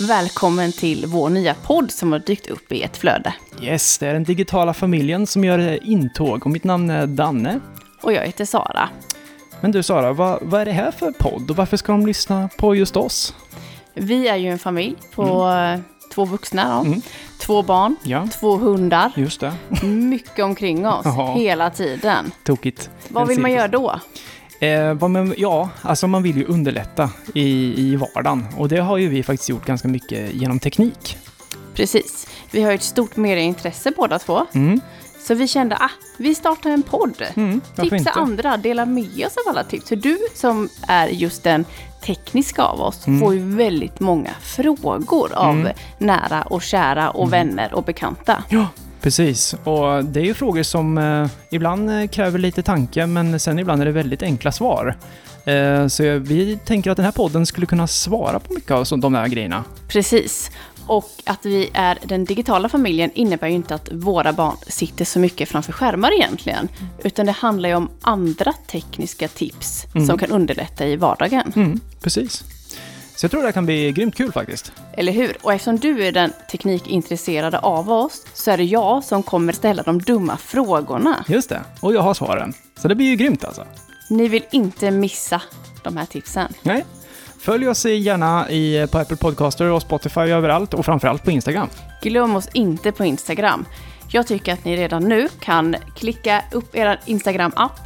Välkommen till vår nya podd som har dykt upp i ett flöde. Yes, det är den digitala familjen som gör intåg och mitt namn är Danne. Och jag heter Sara. Men du Sara, vad, vad är det här för podd och varför ska de lyssna på just oss? Vi är ju en familj på eh, två vuxna, då. Mm. två barn, Ja, två hundar. just det. Mycket omkring oss hela tiden. Tokigt. Vad vill man göra då? Eh, ja, alltså man vill ju underlätta i, i vardagen och det har ju vi faktiskt gjort ganska mycket genom teknik. Precis. Vi har ju ett stort medieintresse båda två. Mm. Så vi kände, ah, vi startar en podd. Mm, Tipsa inte? andra, dela med oss av alla tips. För du som är just den tekniska av oss Mm. får ju väldigt många frågor av nära och kära och Mm. vänner och bekanta. Ja, precis. Och det är ju frågor som eh, ibland eh, kräver lite tanke, men sen ibland är det väldigt enkla svar. Eh, så vi tänker att den här podden skulle kunna svara på mycket av de där grejerna. Precis. Och att vi är den digitala familjen innebär ju inte att våra barn sitter så mycket framför skärmar egentligen. Utan det handlar ju om andra tekniska tips som kan underlätta i vardagen. Mm, precis. Så jag tror det här kan bli grymt kul faktiskt. Eller hur? Och eftersom du är den teknikintresserade av oss så är det jag som kommer ställa de dumma frågorna. Just det. Och jag har svaren. Så det blir ju grymt alltså. Ni vill inte missa de här tipsen. Nej. Följ oss gärna i, på Apple Podcaster och Spotify överallt och framförallt på Instagram. Glöm oss inte på Instagram. Jag tycker att ni redan nu kan klicka upp er Instagram-app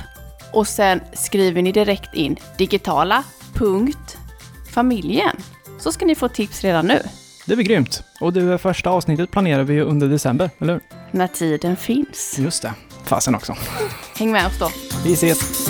och sen skriver ni direkt in digitala.familjen. Så ska ni få tips redan nu, Det blir grymt. Och det första avsnittet planerar vi ju under december, eller hur? när tiden finns. Just det. Fasen också. Häng med oss då. Vi ses!